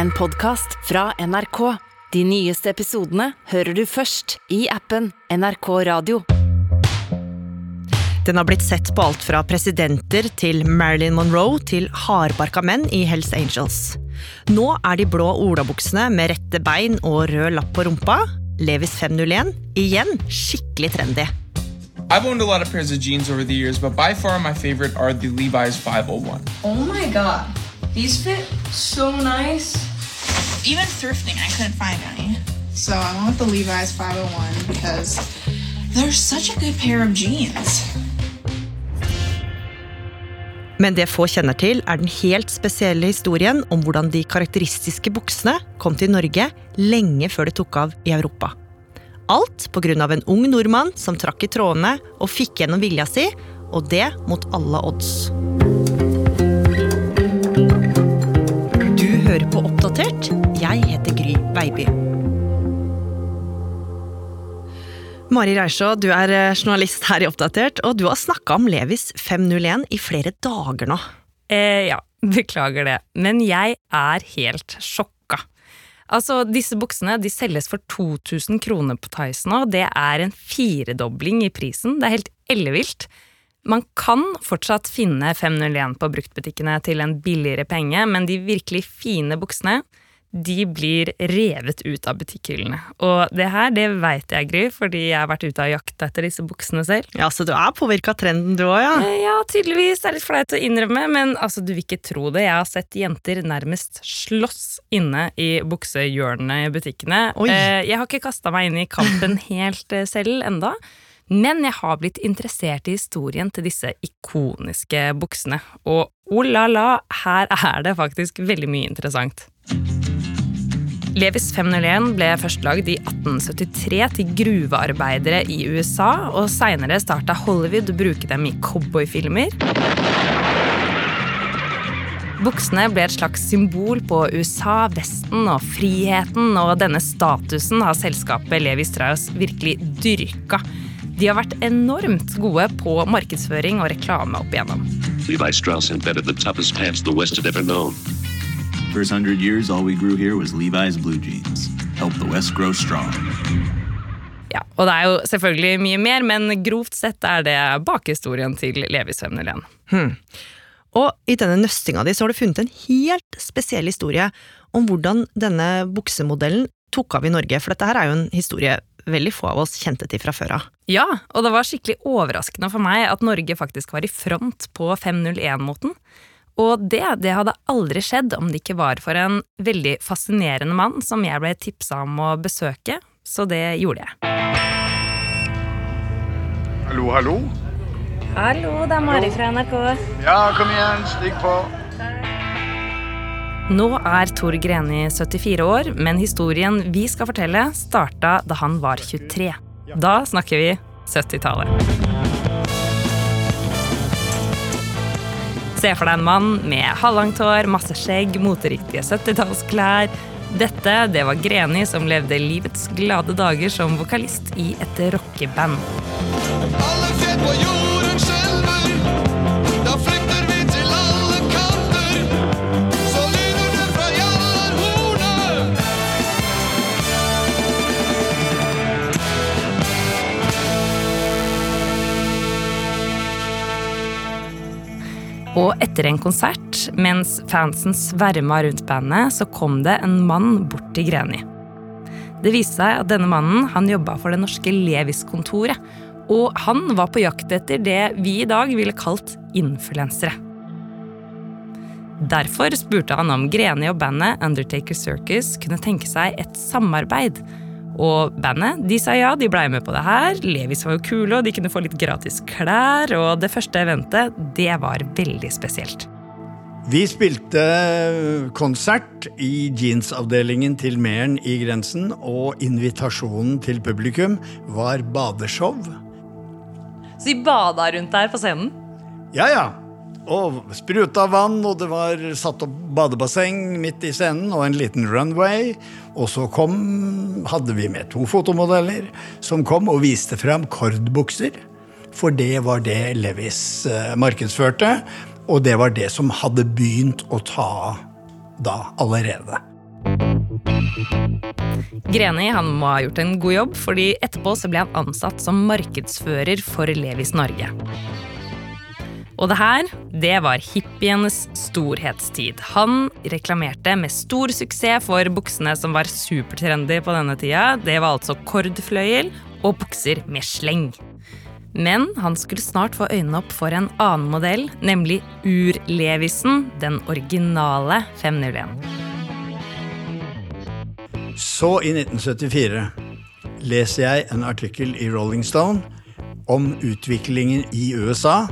en podkast fra NRK. De nyeste episodene hører du først i appen NRK Radio. Den har blitt sett på alt fra presidenter til Marilyn Monroe til hardbarka menn i Hells Angels. Nå er de blå olabuksene med rette bein og rød lapp på rumpa, Levis 501, igjen skikkelig trendy. I've owned a lot of pairs of jeans over the years, but by far my favorite are the Levi's 501. Oh my god. These fit so nice. Even thrifting, I couldn't find any. So I went with the Levi's 501 because they're such a good pair of jeans. Men det få kjenner til, er den helt spesielle historien om hvordan de karakteristiske buksene kom til Norge lenge før det tok av i Europa. Alt pga. en ung nordmann som trakk i trådene og fikk gjennom vilja si, og det mot alle odds. Mari Reisjå, du er eh, journalist her i Oppdatert, og du har snakka om Levis 501 i flere dager nå. Eh, ja, beklager det, men jeg er helt sjokka. Altså, disse buksene de selges for 2000 kroner på Tice nå. Det er en firedobling i prisen. Det er helt ellevilt. Man kan fortsatt finne 501 på bruktbutikkene til en billigere penge, men de virkelig fine buksene de blir revet ut av butikkhyllene. Og det her, det veit jeg, Gry, fordi jeg har vært ute og jakta etter disse buksene selv. Ja, Så du er påvirka av trenden du òg, ja? Eh, Ja, tydeligvis. Det er litt flaut å innrømme, men altså, du vil ikke tro det. Jeg har sett jenter nærmest slåss inne i buksehjørnene i butikkene. Oi. Eh, Jeg har ikke kasta meg inn i kampen helt eh, selv enda. Men jeg har blitt interessert i historien til disse ikoniske buksene. Og oh la la, her er det faktisk veldig mye interessant. Levis 501 ble først lagd i 1873 til gruvearbeidere i USA, og seinere starta Hollywood å bruke dem i cowboyfilmer. Buksene ble et slags symbol på USA, Vesten og friheten, og denne statusen har selskapet Levi Strauss virkelig dyrka. De har vært enormt gode på markedsføring og reklame opp igjennom. Levi Strauss invented the toughest pants the West had ever. First hundred years, all we grew here was Levi's blue jeans. Help the West grow strong. Ja, og det er jo selvfølgelig mye mer, men grovt sett er det bakhistorien til Levis 501. Og i denne nøstinga di så har du funnet en helt spesiell historie om hvordan denne buksemodellen tok av i Norge, for dette her er jo en historie veldig få av oss kjente til fra før av. Ja, og det var skikkelig overraskende for meg at Norge faktisk var i front på 501-moten. Og det, det hadde aldri skjedd om det ikke var for en veldig fascinerende mann som jeg ble tipsa om å besøke, så det gjorde jeg. Hallo, hallo. Hallo, det er Mari fra NRK. Ja, kom igjen, stig på. Nå er Tor Greni 74 år, men historien vi skal fortelle, starta da han var 23. Da snakker vi 70-tallet. Se for deg en mann med halvlangt hår, masse skjegg, moteriktige 70-tallsklær. Dette det var Greni som levde livets glade dager som vokalist i et rockeband. Alle på jorden Og etter en konsert, mens fansen sverma rundt bandet, så kom det en mann bort til Greni. Det viste seg at denne mannen han jobba for det norske Levis-kontoret. Og han var på jakt etter det vi i dag ville kalt influensere. Derfor spurte han om Greni og bandet Undertaker Circus kunne tenke seg et samarbeid. Og bandet de sa ja, de blei med på det her. Levis var jo kule, og de kunne få litt gratis klær. Og det første eventet, det var veldig spesielt. Vi spilte konsert i jeansavdelingen til Mæren i Grensen, og invitasjonen til publikum var badeshow. Så de bada rundt der på scenen? Ja, ja. Og spruta vann, og det var satt opp badebasseng midt i scenen, og en liten runway. Og så kom, hadde vi med to fotomodeller som kom og viste fram kordbukser. For det var det Levis eh, markedsførte, og det var det som hadde begynt å ta da allerede. Greni han må ha gjort en god jobb, fordi etterpå så ble han ansatt som markedsfører for Levis Norge. Og det her, det var hippienes storhetstid. Han reklamerte med stor suksess for buksene som var supertrendy på denne tida. Det var altså kordfløyel og bukser med sleng. Men han skulle snart få øynene opp for en annen modell, nemlig Ur-Levisen, den originale 501. Så i 1974 leser jeg en artikkel i Rolling Stone om utviklingen i USA,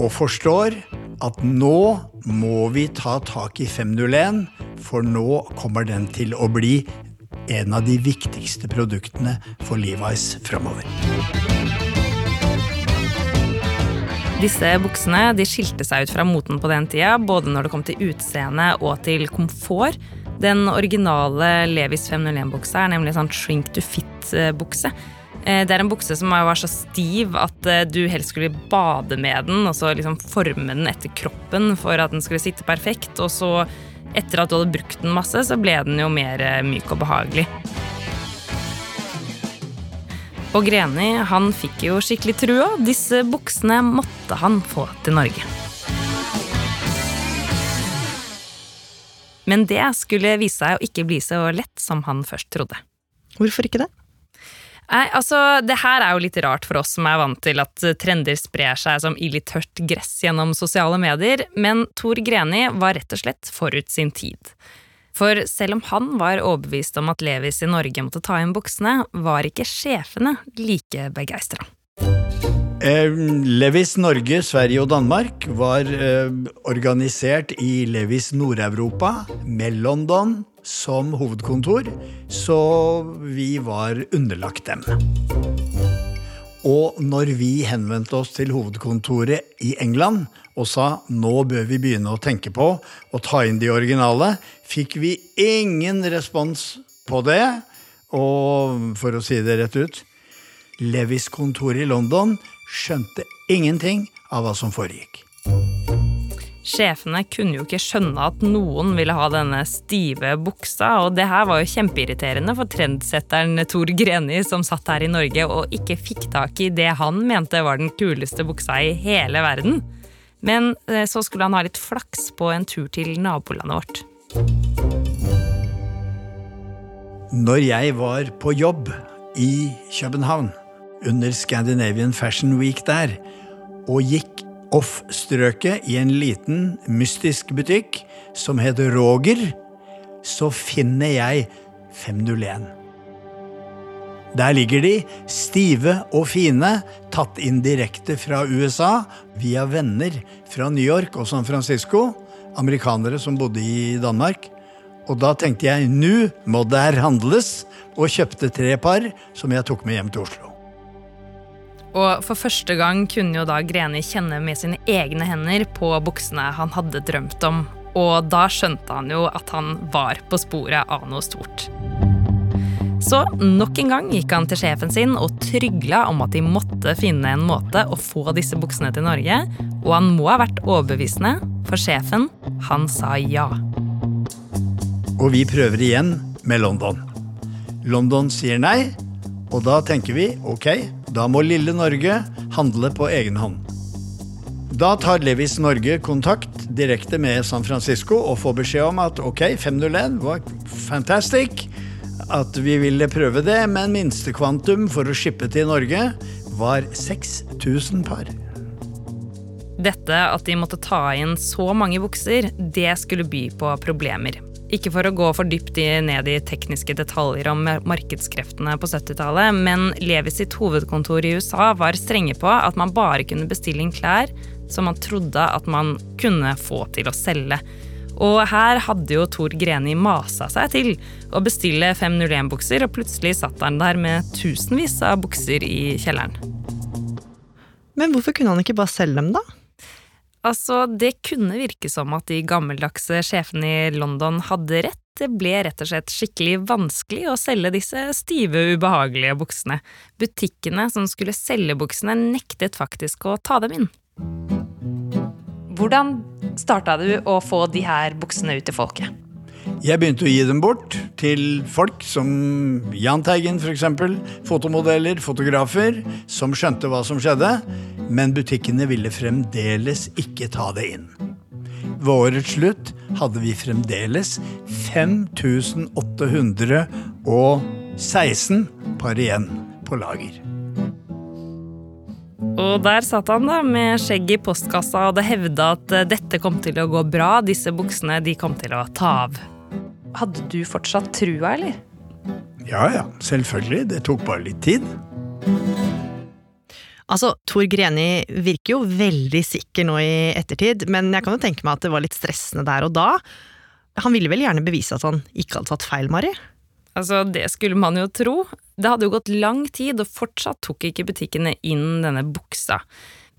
og forstår at nå må vi ta tak i 501, for nå kommer den til å bli en av de viktigste produktene for Levi's framover. Disse buksene de skilte seg ut fra moten på den tida, både når det kom til utseende og til komfort. Den originale Levis 501-buksa er nemlig en sånn shrink to fit-bukse. Eh, Det er en bukse som var så stiv at eh, du helst skulle bade med den, og så liksom forme den etter kroppen for at den skulle sitte perfekt. Og så, etter at du hadde brukt den masse, så ble den jo mer eh, myk og behagelig. Og Greni han fikk jo skikkelig trua. Disse buksene måtte han få til Norge. Men det skulle vise seg å ikke bli så lett som han først trodde. Hvorfor ikke det? Nei, altså, Det her er jo litt rart for oss som er vant til at trender sprer seg som ild i tørt gress gjennom sosiale medier, men Tor Greni var rett og slett forut sin tid. For selv om han var overbevist om at Levis i Norge måtte ta inn buksene, var ikke sjefene like begeistra. Eh, Levis Norge, Sverige og Danmark var eh, organisert i Levis Nord-Europa med London som hovedkontor, så vi var underlagt dem. Og når vi henvendte oss til hovedkontoret i England og sa nå bør vi begynne å tenke på å ta inn de originale, fikk vi ingen respons på det. Og for å si det rett ut Levis kontor i London skjønte ingenting av hva som foregikk. Sjefene kunne jo ikke skjønne at noen ville ha denne stive buksa, og det her var jo kjempeirriterende for trendsetteren Tor Greni som satt her i Norge og ikke fikk tak i det han mente var den kuleste buksa i hele verden. Men eh, så skulle han ha litt flaks på en tur til nabolandet vårt. Når jeg var på jobb i København under Scandinavian Fashion Week der, og gikk off-strøket i en liten mystisk butikk som het Roger, så finner jeg 501. Der ligger de, stive og fine, tatt inn direkte fra USA via venner fra New York og San Francisco, amerikanere som bodde i Danmark. Og da tenkte jeg nå må det her handles, og kjøpte tre par som jeg tok med hjem til Oslo. Og for første gang kunne jo da Greni kjenne med sine egne hender på buksene han hadde drømt om, og da skjønte han jo at han var på sporet av noe stort. Så nok en gang gikk han til sjefen sin og trygla om at de måtte finne en måte å få disse buksene til Norge, og han må ha vært overbevisende, for sjefen, han sa ja. Og vi prøver igjen med London. London sier nei, og da tenker vi ok, da må lille Norge handle på egen hånd. Da tar Levis Norge kontakt direkte med San Francisco og får beskjed om at ok, 501 var fantastic, at vi ville prøve det, men minstekvantum for å shippe til Norge var 6000 par. Dette at de måtte ta inn så mange bukser, det skulle by på problemer. Ikke for å gå for dypt ned i tekniske detaljer om markedskreftene på 70-tallet, men Levi sitt hovedkontor i USA var strenge på at man bare kunne bestille inn klær som man trodde at man kunne få til å selge. Og her hadde jo Tor Greni masa seg til å bestille 501-bukser, og plutselig satt han der med tusenvis av bukser i kjelleren. Men hvorfor kunne han ikke bare selge dem, da? Altså, det kunne virke som at de gammeldagse sjefene i London hadde rett. Det ble rett og slett skikkelig vanskelig å selge disse stive, ubehagelige buksene. Butikkene som skulle selge buksene, nektet faktisk å ta dem inn. Hvordan starta du å få de her buksene ut til folket? Jeg begynte å gi dem bort til folk som Jahn Teigen f.eks., fotomodeller, fotografer, som skjønte hva som skjedde, men butikkene ville fremdeles ikke ta det inn. Ved årets slutt hadde vi fremdeles 5816 par igjen på lager. Og der satt han da med skjegg i postkassa og hadde hevda at eh, dette kom til å gå bra, disse buksene de kom til å ta av. Hadde du fortsatt trua, eller? Ja ja, selvfølgelig. Det tok bare litt tid. Altså, Tor Greni virker jo veldig sikker nå i ettertid, men jeg kan jo tenke meg at det var litt stressende der og da. Han ville vel gjerne bevise at han ikke hadde tatt feil, Mari? Altså, det skulle man jo tro. Det hadde jo gått lang tid, og fortsatt tok ikke butikkene inn denne buksa.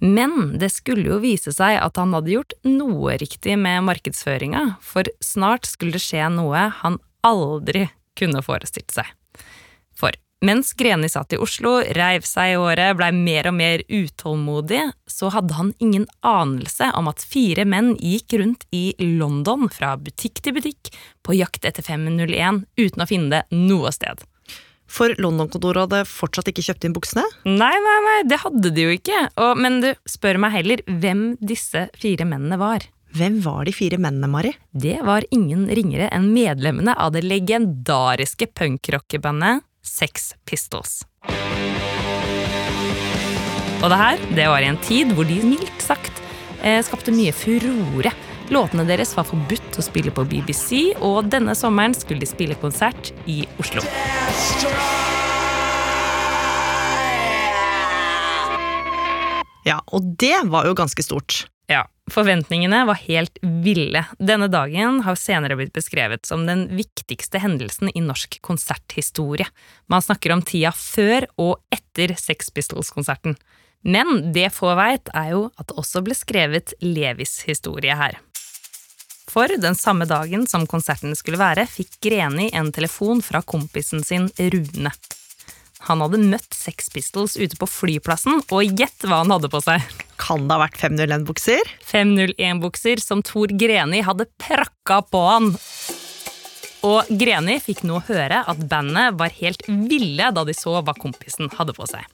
Men det skulle jo vise seg at han hadde gjort noe riktig med markedsføringa, for snart skulle det skje noe han aldri kunne forestilt seg. For mens Greni satt i Oslo, reiv seg i håret, blei mer og mer utålmodig, så hadde han ingen anelse om at fire menn gikk rundt i London fra butikk til butikk på jakt etter 501 uten å finne det noe sted. For London-kontoret hadde fortsatt ikke kjøpt inn buksene? Nei, nei, nei, det hadde de jo ikke. Og, men du spør meg heller hvem disse fire mennene var. Hvem var de fire mennene, Mari? Det var ingen ringere enn medlemmene av det legendariske punkrockebandet Sex Pistols. Og det her, det var i en tid hvor de mildt sagt eh, skapte mye furore. Låtene deres var forbudt å spille på BBC, og denne sommeren skulle de spille konsert i Oslo. Ja, og det var jo ganske stort. Ja, forventningene var helt ville. Denne dagen har senere blitt beskrevet som den viktigste hendelsen i norsk konserthistorie. Man snakker om tida før og etter Sex Pistols-konserten. Men det få veit, er jo at det også ble skrevet Levis historie her. For den samme dagen som konserten skulle være, fikk Greni en telefon fra kompisen sin Rune. Han hadde møtt Sex Pistols ute på flyplassen, og gjett hva han hadde på seg. Kan det ha vært 501-bukser? 501-bukser som Tor Greni hadde prakka på han. Og Greni fikk nå høre at bandet var helt ville da de så hva kompisen hadde på seg.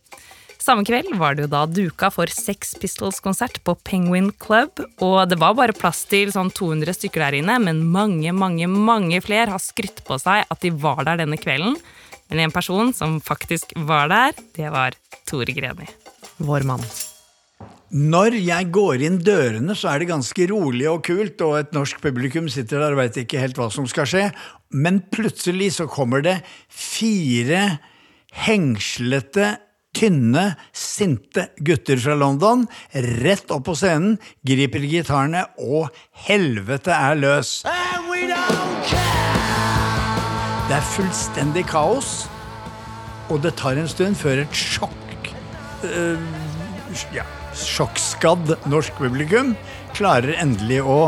Samme kveld var det jo da duka for Sex Pistols-konsert på Penguin Club, og det var bare plass til sånn 200 stykker der inne, men mange, mange, mange flere har skrytt på seg at de var der denne kvelden. Men en person som faktisk var der, det var Tore Greni. Vår mann. Når jeg går inn dørene, så er det ganske rolig og kult, og et norsk publikum sitter der og veit ikke helt hva som skal skje. Men plutselig så kommer det fire hengslete, tynne, sinte gutter fra London rett opp på scenen, griper gitarene, og helvete er løs. Det er fullstendig kaos, og det tar en stund før et sjokk øh, ja, sjokkskadd norsk publikum klarer endelig å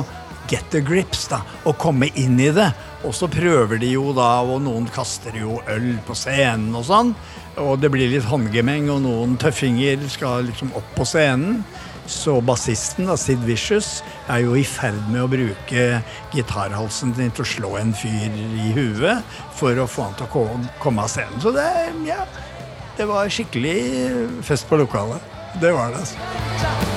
get the grips, da, og komme inn i det. Og så prøver de jo da, og noen kaster jo øl på scenen og sånn. Og det blir litt håndgemeng, og noen tøffinger skal liksom opp på scenen. Så bassisten, da, Sid Vicious, er jo i ferd med å bruke gitarhalsen sin til å slå en fyr i huet for å få han til å komme av scenen. Så det, ja, det var skikkelig fest på lokalet. Det var det, altså.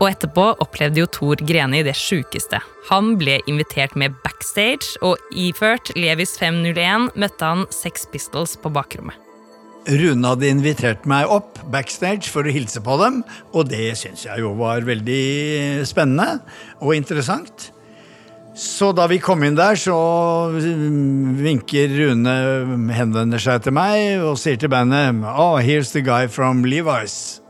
Og etterpå opplevde jo Tor Greni det sjukeste. Han ble invitert med backstage, og iført Levis 501 møtte han Sex Pistols på bakrommet. Rune hadde invitert meg opp backstage for å hilse på dem, og det syns jeg jo var veldig spennende og interessant. Så da vi kom inn der, så vinker Rune, henvender seg til meg og sier til bandet Oh, here's the guy from Levi's.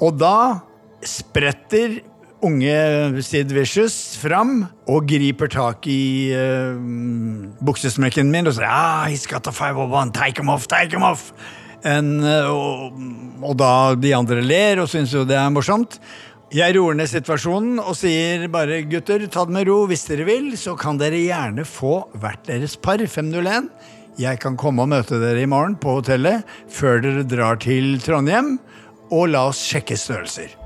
Og da spretter unge Sid Vicious fram og griper tak i uh, buksesmekken min og sier ah, he's got a 501, take him off, take him off. En, eh, og, og da de andre ler og syns jo det er morsomt. Jeg roer ned situasjonen og sier bare gutter, ta det med ro. Hvis dere vil, så kan dere gjerne få hvert deres par 501. Jeg kan komme og møte dere i morgen på hotellet før dere drar til Trondheim. og la oss sjekke størrelser.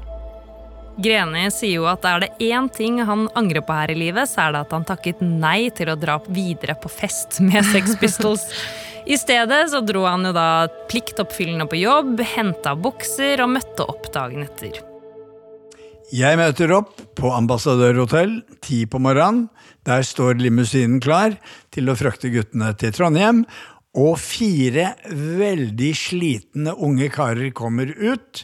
Greni sier jo at er det én ting han angrer på her i livet, så er det at han takket nei til å dra videre på fest med Sex Pistols. I stedet så dro han jo da pliktoppfyllende på jobb, henta bukser og møtte opp dagen etter. Jeg møter opp på ambassadørhotell ti på morgenen. Der står limousinen klar til å frakte guttene til Trondheim. Og fire veldig slitne unge karer kommer ut.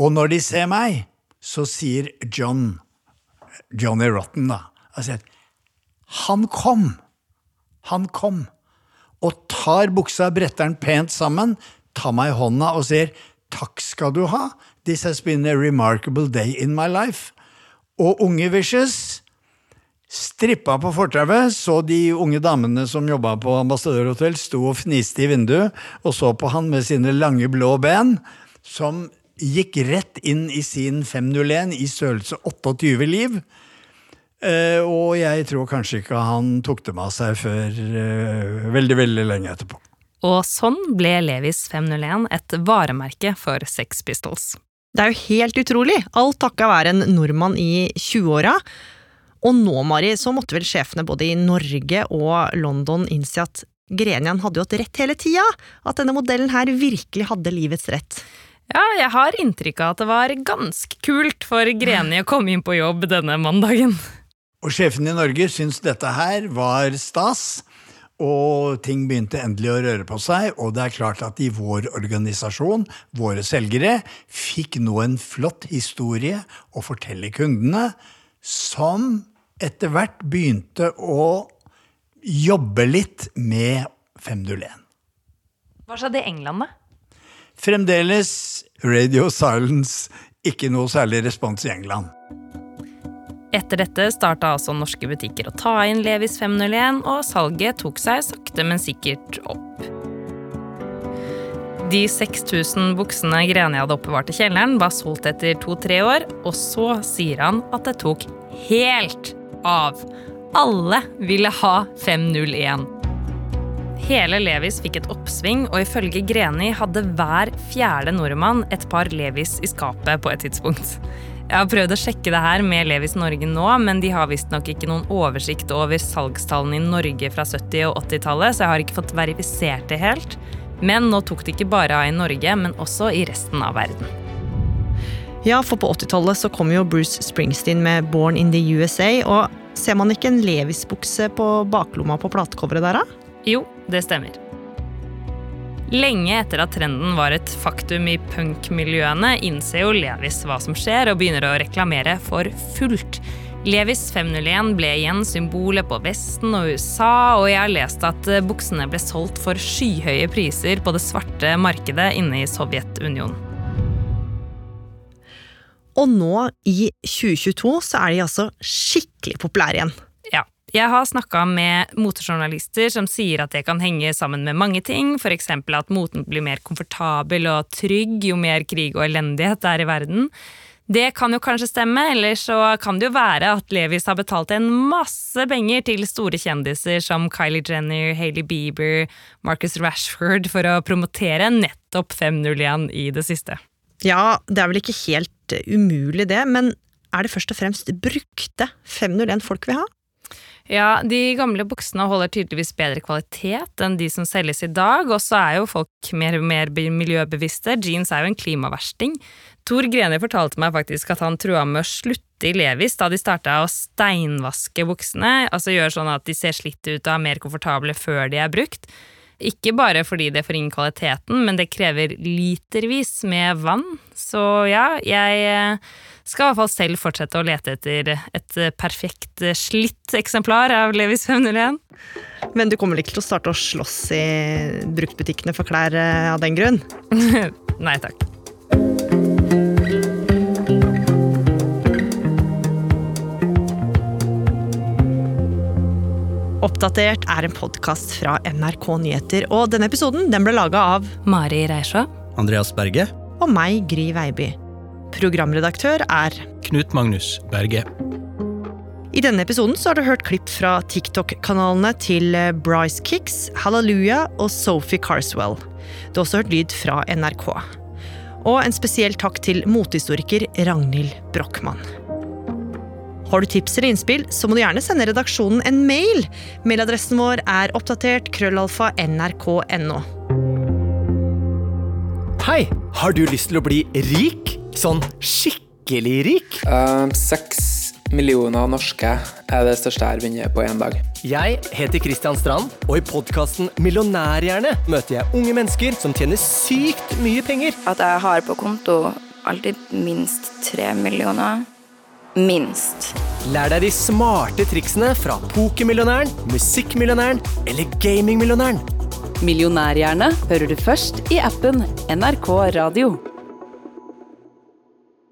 Og når de ser meg, så sier John Johnny Rotten, da altså, Han kom! Han kom! Og tar buksa, bretter den pent sammen, tar meg i hånda og sier takk skal du ha. This has been a remarkable day in my life. Og unge Vicious strippa på fortauet, så de unge damene som jobba på ambassadørhotell, sto og fniste i vinduet og så på han med sine lange, blå ben, som gikk rett inn i sin 501 i størrelse 28 liv. Eh, og jeg tror kanskje ikke han tok dem av seg før eh, veldig, veldig lenge etterpå. Og sånn ble Levis 501 et varemerke for Sex Pistols. Det er jo helt utrolig, alt takka være en nordmann i 20-åra. Og nå, Mari, så måtte vel sjefene både i Norge og London innse at Grenian hadde jo hatt rett hele tida, at denne modellen her virkelig hadde livets rett. Ja, jeg har inntrykk av at det var ganske kult for Greni å komme inn på jobb denne mandagen. Og sjefen i Norge syntes dette her var stas, og ting begynte endelig å røre på seg. Og det er klart at i vår organisasjon, våre selgere, fikk nå en flott historie å fortelle kundene, som etter hvert begynte å jobbe litt med 501. Hva skjedde i England, da? Fremdeles Radio Silence, ikke noe særlig respons i England. Etter dette starta altså norske butikker å ta inn Levis 501, og salget tok seg sakte, men sikkert opp. De 6000 buksene Greni hadde oppbevart i kjelleren, var solgt etter to-tre år, og så sier han at det tok helt av. Alle ville ha 501. Hele Levis fikk et oppsving, og ifølge Greni hadde hver fjerde nordmann et par Levis i skapet på et tidspunkt. Jeg har prøvd å sjekke det her med Levis Norge nå, men de har visstnok ikke noen oversikt over salgstallene i Norge fra 70- og 80-tallet, så jeg har ikke fått verifisert det helt. Men nå tok det ikke bare av i Norge, men også i resten av verden. Ja, for på 80-tallet så kom jo Bruce Springsteen med Born in the USA, og ser man ikke en Levis-bukse på baklomma på platecoveret der, da? Jo, det stemmer. Lenge etter at trenden var et faktum i punkmiljøene, innser jo Levis hva som skjer, og begynner å reklamere for fullt. Levis 501 ble igjen symbolet på Vesten og USA, og jeg har lest at buksene ble solgt for skyhøye priser på det svarte markedet inne i Sovjetunionen. Og nå, i 2022, så er de altså skikkelig populære igjen. Ja. Jeg har snakka med motejournalister som sier at det kan henge sammen med mange ting, f.eks. at moten blir mer komfortabel og trygg jo mer krig og elendighet det er i verden. Det kan jo kanskje stemme, eller så kan det jo være at Levis har betalt en masse penger til store kjendiser som Kylie Jenner, Hailey Bieber, Marcus Rashford for å promotere nettopp 501 i det siste. Ja, det er vel ikke helt umulig det, men er det først og fremst brukte 501 folk vi ha? Ja, de gamle buksene holder tydeligvis bedre kvalitet enn de som selges i dag, og så er jo folk mer og mer miljøbevisste. Jeans er jo en klimaversting. Tor Greni fortalte meg faktisk at han trua med å slutte i Levis da de starta å steinvaske buksene, altså gjøre sånn at de ser slitt ut og er mer komfortable før de er brukt. Ikke bare fordi det forringer kvaliteten, men det krever litervis med vann. Så ja, jeg skal i hvert fall selv fortsette å lete etter et perfekt slitt eksemplar av Levis 501. Men du kommer ikke til å starte å slåss i bruktbutikkene for klær av den grunn? Nei takk. Oppdatert er en podkast fra NRK Nyheter, og denne episoden den ble laga av Mari Reisjå. Andreas Berge. Og meg, Gry Veiby. Programredaktør er Knut Magnus Berge. I denne episoden så har du hørt klipp fra TikTok-kanalene til Bryce Kicks, Hallelujah og Sophie Carswell. Du har også hørt lyd fra NRK. Og en spesiell takk til motehistoriker Ragnhild Brochmann. Har du tips eller innspill, så må du gjerne sende redaksjonen en mail. Mailadressen vår er oppdatert krøllalfa nrk.no. Hei! Har du lyst til å bli rik? Sånn skikkelig rik? Seks millioner norske er det største jeg har vunnet på én dag. Jeg heter Kristian Strand, og i podkasten Millionærhjerne møter jeg unge mennesker som tjener sykt mye penger. At jeg har på konto alltid minst tre millioner. Minst. Lær deg de smarte triksene fra pokermillionæren, musikkmillionæren eller gamingmillionæren. Millionærhjerne hører du først i appen NRK Radio.